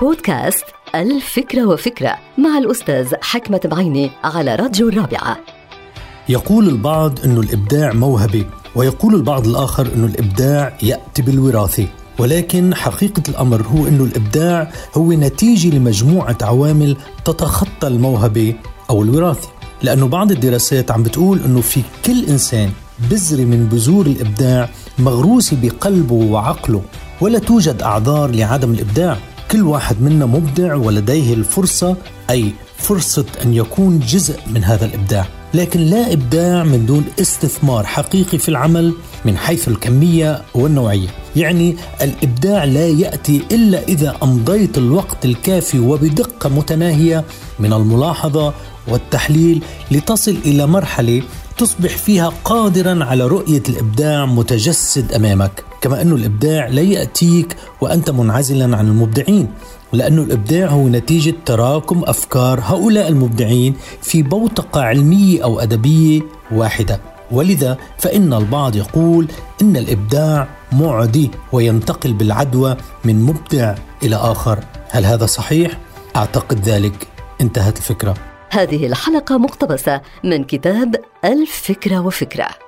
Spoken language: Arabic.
بودكاست الفكرة وفكرة مع الأستاذ حكمة بعيني على راديو الرابعة. يقول البعض أن الإبداع موهبة ويقول البعض الآخر أن الإبداع يأتي بالوراثة. ولكن حقيقة الأمر هو أن الإبداع هو نتيجة لمجموعة عوامل تتخطى الموهبة أو الوراثة. لأنه بعض الدراسات عم بتقول أنه في كل إنسان بذرة من بذور الإبداع مغروسة بقلبه وعقله ولا توجد أعذار لعدم الإبداع. كل واحد منا مبدع ولديه الفرصة أي فرصة أن يكون جزء من هذا الإبداع. لكن لا إبداع من دون استثمار حقيقي في العمل من حيث الكمية والنوعية. يعني الإبداع لا يأتي إلا إذا أمضيت الوقت الكافي وبدقة متناهية من الملاحظة والتحليل لتصل إلى مرحلة تصبح فيها قادرا على رؤية الإبداع متجسد أمامك. كما أن الإبداع لا يأتيك وأنت منعزلا عن المبدعين لأن الإبداع هو نتيجة تراكم أفكار هؤلاء المبدعين في بوتقة علمية أو أدبية واحدة. ولذا فإن البعض يقول إن الإبداع معدي وينتقل بالعدوى من مبدع إلى آخر. هل هذا صحيح؟ أعتقد ذلك. انتهت الفكرة. هذه الحلقة مقتبسة من كتاب الفكرة وفكرة.